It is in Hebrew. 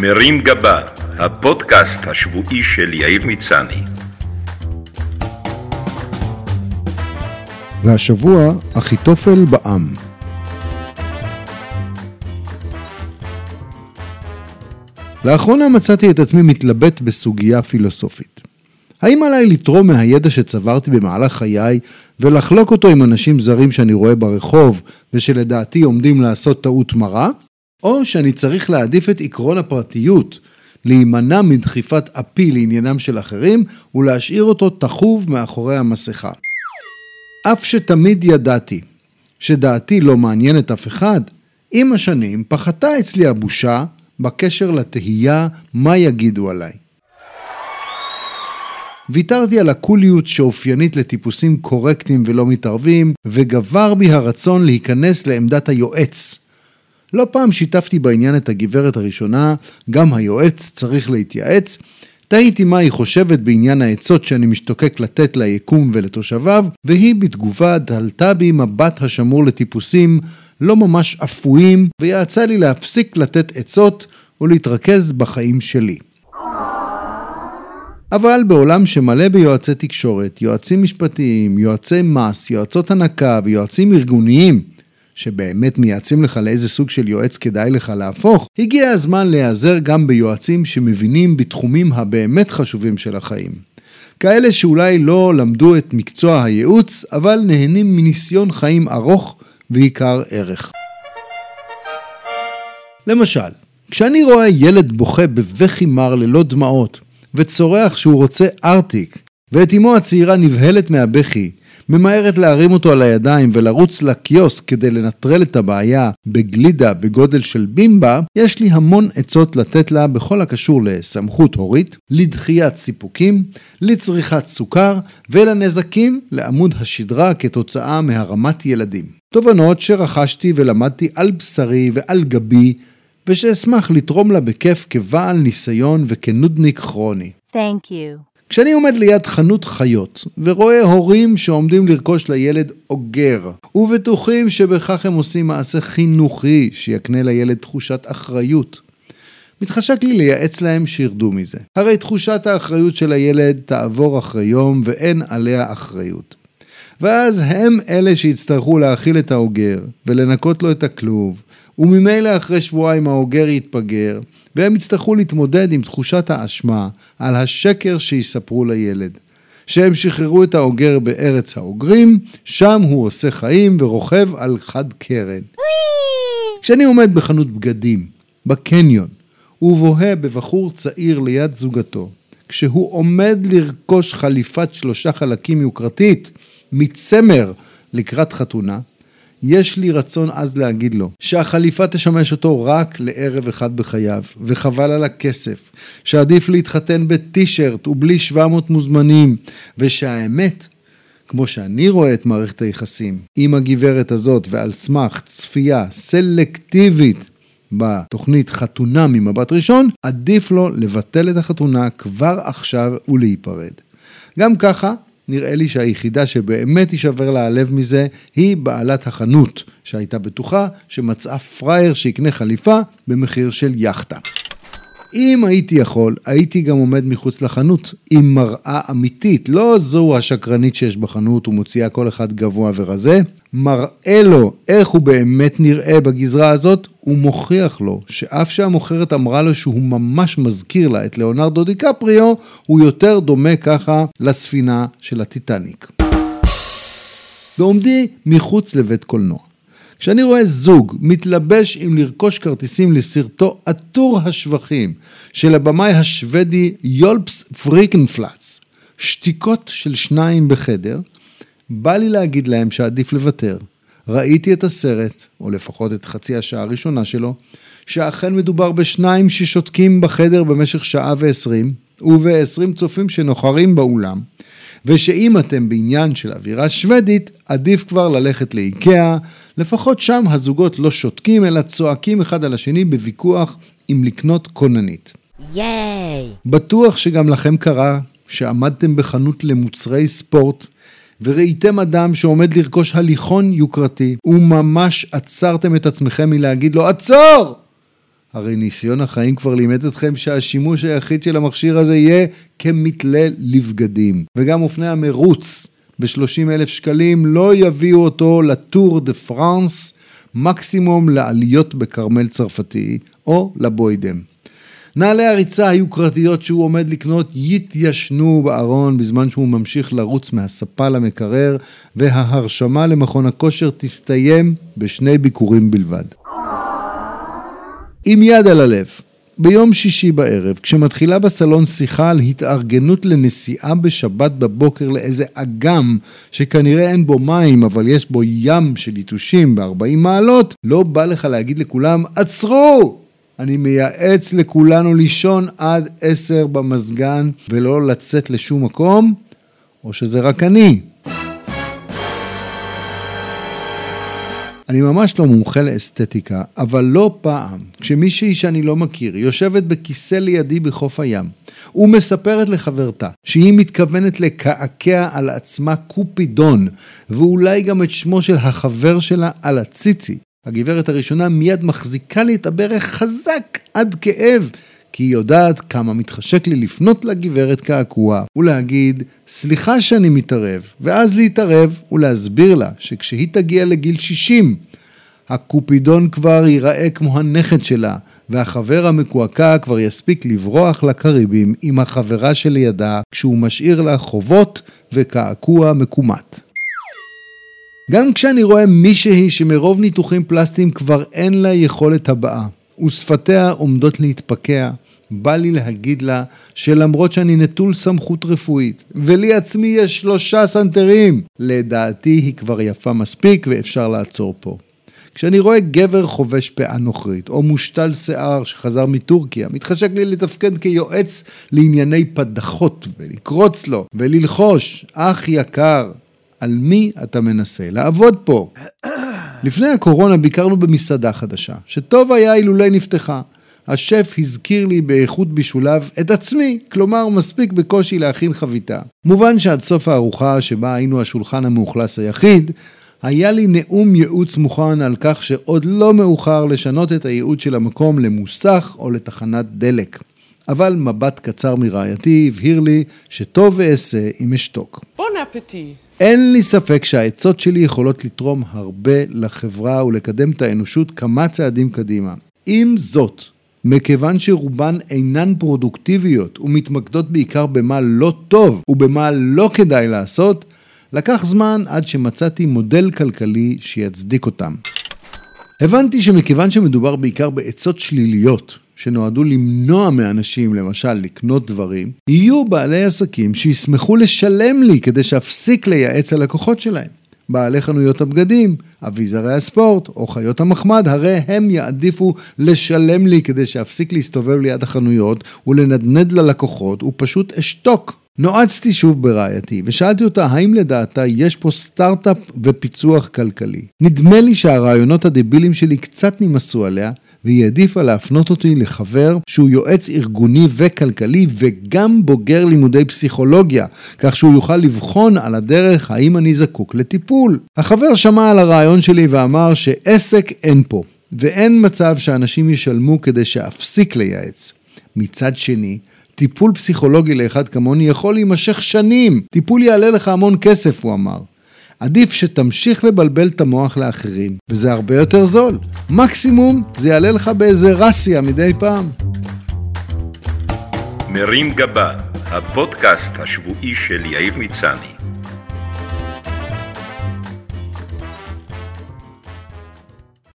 מרים גבה, הפודקאסט השבועי של יאיר מצני. והשבוע, אחיתופל בעם. לאחרונה מצאתי את עצמי מתלבט בסוגיה פילוסופית. האם עליי לתרום מהידע שצברתי במהלך חיי ולחלוק אותו עם אנשים זרים שאני רואה ברחוב ושלדעתי עומדים לעשות טעות מרה? או שאני צריך להעדיף את עקרון הפרטיות, להימנע מדחיפת אפי לעניינם של אחרים ולהשאיר אותו תחוב מאחורי המסכה. אף שתמיד ידעתי שדעתי לא מעניינת אף אחד, עם השנים פחתה אצלי הבושה בקשר לתהייה מה יגידו עליי. ויתרתי על הקוליות שאופיינית לטיפוסים קורקטים ולא מתערבים, וגבר בי הרצון להיכנס לעמדת היועץ. לא פעם שיתפתי בעניין את הגברת הראשונה, גם היועץ צריך להתייעץ. תהיתי מה היא חושבת בעניין העצות שאני משתוקק לתת ליקום ולתושביו, והיא בתגובה דלתה בי מבט השמור לטיפוסים לא ממש אפויים, ויעצה לי להפסיק לתת עצות ולהתרכז בחיים שלי. אבל בעולם שמלא ביועצי תקשורת, יועצים משפטיים, יועצי מס, יועצות הנקה ויועצים ארגוניים, שבאמת מייעצים לך לאיזה סוג של יועץ כדאי לך להפוך, הגיע הזמן להיעזר גם ביועצים שמבינים בתחומים הבאמת חשובים של החיים. כאלה שאולי לא למדו את מקצוע הייעוץ, אבל נהנים מניסיון חיים ארוך ועיקר ערך. למשל, כשאני רואה ילד בוכה בבכי מר ללא דמעות, וצורח שהוא רוצה ארטיק, ואת אמו הצעירה נבהלת מהבכי, ממהרת להרים אותו על הידיים ולרוץ לקיוסק כדי לנטרל את הבעיה בגלידה בגודל של בימבה, יש לי המון עצות לתת לה בכל הקשור לסמכות הורית, לדחיית סיפוקים, לצריכת סוכר ולנזקים לעמוד השדרה כתוצאה מהרמת ילדים. תובנות שרכשתי ולמדתי על בשרי ועל גבי ושאשמח לתרום לה בכיף כבעל ניסיון וכנודניק כרוני. Thank you. כשאני עומד ליד חנות חיות ורואה הורים שעומדים לרכוש לילד אוגר ובטוחים שבכך הם עושים מעשה חינוכי שיקנה לילד תחושת אחריות, מתחשק לי לייעץ להם שירדו מזה. הרי תחושת האחריות של הילד תעבור אחרי יום ואין עליה אחריות. ואז הם אלה שיצטרכו להאכיל את האוגר ולנקות לו את הכלוב וממילא אחרי שבועיים האוגר יתפגר, והם יצטרכו להתמודד עם תחושת האשמה על השקר שיספרו לילד. שהם שחררו את האוגר בארץ האוגרים, שם הוא עושה חיים ורוכב על חד קרן. כשאני עומד בחנות בגדים, בקניון, ובוהה בבחור צעיר ליד זוגתו, כשהוא עומד לרכוש חליפת שלושה חלקים יוקרתית מצמר לקראת חתונה, יש לי רצון עז להגיד לו שהחליפה תשמש אותו רק לערב אחד בחייו, וחבל על הכסף, שעדיף להתחתן בטישרט ובלי 700 מוזמנים, ושהאמת, כמו שאני רואה את מערכת היחסים עם הגברת הזאת, ועל סמך צפייה סלקטיבית בתוכנית חתונה ממבט ראשון, עדיף לו לבטל את החתונה כבר עכשיו ולהיפרד. גם ככה, נראה לי שהיחידה שבאמת יישבר לה הלב מזה, היא בעלת החנות, שהייתה בטוחה שמצאה פראייר שיקנה חליפה במחיר של יאכטה. אם הייתי יכול, הייתי גם עומד מחוץ לחנות עם מראה אמיתית, לא זו השקרנית שיש בחנות ומוציאה כל אחד גבוה ורזה, מראה לו איך הוא באמת נראה בגזרה הזאת, ומוכיח לו שאף שהמוכרת אמרה לו שהוא ממש מזכיר לה את ליאונרדו דיקפריו, הוא יותר דומה ככה לספינה של הטיטניק. בעומדי מחוץ לבית קולנוע. כשאני רואה זוג מתלבש עם לרכוש כרטיסים לסרטו עטור השבחים של הבמאי השוודי יולפס פריקנפלץ, שתיקות של שניים בחדר, בא לי להגיד להם שעדיף לוותר. ראיתי את הסרט, או לפחות את חצי השעה הראשונה שלו, שאכן מדובר בשניים ששותקים בחדר במשך שעה ועשרים, ובעשרים צופים שנוחרים באולם, ושאם אתם בעניין של אווירה שוודית, עדיף כבר ללכת לאיקאה, לפחות שם הזוגות לא שותקים, אלא צועקים אחד על השני בוויכוח אם לקנות כוננית. ייי! בטוח שגם לכם קרה שעמדתם בחנות למוצרי ספורט, וראיתם אדם שעומד לרכוש הליכון יוקרתי, וממש עצרתם את עצמכם מלהגיד לו, עצור! הרי ניסיון החיים כבר לימד אתכם שהשימוש היחיד של המכשיר הזה יהיה כמתלה לבגדים. וגם אופני המרוץ ב-30 אלף שקלים לא יביאו אותו לטור דה פרנס, מקסימום לעליות בכרמל צרפתי או לבוידם. נעלי הריצה היוקרתיות שהוא עומד לקנות יתיישנו בארון בזמן שהוא ממשיך לרוץ מהספה למקרר וההרשמה למכון הכושר תסתיים בשני ביקורים בלבד. עם יד על הלב, ביום שישי בערב, כשמתחילה בסלון שיחה על התארגנות לנסיעה בשבת בבוקר לאיזה אגם שכנראה אין בו מים אבל יש בו ים של יתושים ב-40 מעלות, לא בא לך להגיד לכולם עצרו! אני מייעץ לכולנו לישון עד עשר במזגן ולא לצאת לשום מקום, או שזה רק אני. אני ממש לא מומחה לאסתטיקה, אבל לא פעם, כשמישהי שאני לא מכיר יושבת בכיסא לידי בחוף הים, ומספרת לחברתה שהיא מתכוונת לקעקע על עצמה קופידון, ואולי גם את שמו של החבר שלה על הציצי, הגברת הראשונה מיד מחזיקה לי את הברך חזק עד כאב, כי היא יודעת כמה מתחשק לי לפנות לגברת קעקוע ולהגיד, סליחה שאני מתערב, ואז להתערב ולהסביר לה שכשהיא תגיע לגיל 60, הקופידון כבר ייראה כמו הנכד שלה, והחבר המקועקע כבר יספיק לברוח לקריבים עם החברה שלידה כשהוא משאיר לה חובות וקעקוע מקומט. גם כשאני רואה מישהי שמרוב ניתוחים פלסטיים כבר אין לה יכולת הבעה, ושפתיה עומדות להתפקע, בא לי להגיד לה שלמרות שאני נטול סמכות רפואית, ולי עצמי יש שלושה סנטרים, לדעתי היא כבר יפה מספיק ואפשר לעצור פה. כשאני רואה גבר חובש פאה נוכרית, או מושתל שיער שחזר מטורקיה, מתחשק לי לתפקד כיועץ לענייני פדחות, ולקרוץ לו, וללחוש, אח יקר, על מי אתה מנסה לעבוד פה? לפני הקורונה ביקרנו במסעדה חדשה, שטוב היה אילולא נפתחה. השף הזכיר לי באיכות בישוליו את עצמי, כלומר מספיק בקושי להכין חביתה. מובן שעד סוף הארוחה שבה היינו השולחן המאוכלס היחיד, היה לי נאום ייעוץ מוכן על כך שעוד לא מאוחר לשנות את הייעוד של המקום למוסך או לתחנת דלק. אבל מבט קצר מרעייתי הבהיר לי שטוב ואעשה אם אשתוק. בון אפטי. אין לי ספק שהעצות שלי יכולות לתרום הרבה לחברה ולקדם את האנושות כמה צעדים קדימה. עם זאת, מכיוון שרובן אינן פרודוקטיביות ומתמקדות בעיקר במה לא טוב ובמה לא כדאי לעשות, לקח זמן עד שמצאתי מודל כלכלי שיצדיק אותם. הבנתי שמכיוון שמדובר בעיקר בעצות שליליות, שנועדו למנוע מאנשים, למשל, לקנות דברים, יהיו בעלי עסקים שישמחו לשלם לי כדי שאפסיק לייעץ ללקוחות שלהם. בעלי חנויות הבגדים, אביזרי הספורט או חיות המחמד, הרי הם יעדיפו לשלם לי כדי שאפסיק להסתובב ליד החנויות ולנדנד ללקוחות ופשוט אשתוק. נועצתי שוב ברעייתי ושאלתי אותה האם לדעתה יש פה סטארט-אפ ופיצוח כלכלי. נדמה לי שהרעיונות הדבילים שלי קצת נמאסו עליה והיא העדיפה להפנות אותי לחבר שהוא יועץ ארגוני וכלכלי וגם בוגר לימודי פסיכולוגיה, כך שהוא יוכל לבחון על הדרך האם אני זקוק לטיפול. החבר שמע על הרעיון שלי ואמר שעסק אין פה, ואין מצב שאנשים ישלמו כדי שאפסיק לייעץ. מצד שני, טיפול פסיכולוגי לאחד כמוני יכול להימשך שנים. טיפול יעלה לך המון כסף, הוא אמר. עדיף שתמשיך לבלבל את המוח לאחרים, וזה הרבה יותר זול. מקסימום זה יעלה לך באיזה רסיה מדי פעם. מרים גבה, הפודקאסט השבועי של יאיר מצני.